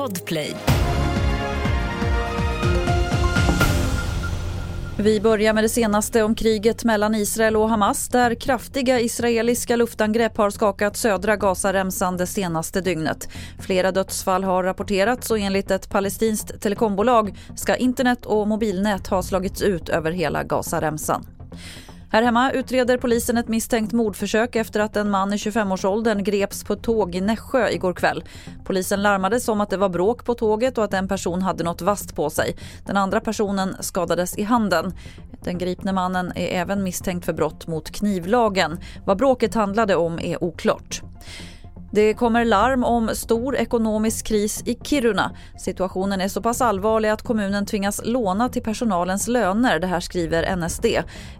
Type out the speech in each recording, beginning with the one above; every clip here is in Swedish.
Podplay. Vi börjar med det senaste om kriget mellan Israel och Hamas där kraftiga israeliska luftangrepp har skakat södra Gazaremsan det senaste dygnet. Flera dödsfall har rapporterats och enligt ett palestinskt telekombolag ska internet och mobilnät ha slagits ut över hela Gazaremsan. Här hemma utreder polisen ett misstänkt mordförsök efter att en man i 25-årsåldern greps på ett tåg i Nässjö igår kväll. Polisen larmades om att det var bråk på tåget och att en person hade något vasst på sig. Den andra personen skadades i handen. Den gripne mannen är även misstänkt för brott mot knivlagen. Vad bråket handlade om är oklart. Det kommer larm om stor ekonomisk kris i Kiruna. Situationen är så pass allvarlig att kommunen tvingas låna till personalens löner. Det här skriver NSD.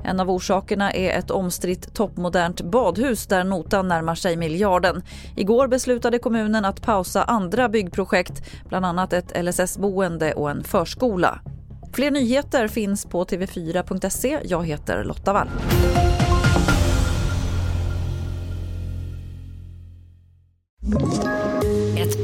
En av orsakerna är ett omstritt toppmodernt badhus där notan närmar sig miljarden. Igår beslutade kommunen att pausa andra byggprojekt, bland annat ett LSS-boende och en förskola. Fler nyheter finns på tv4.se. Jag heter Lotta Wall.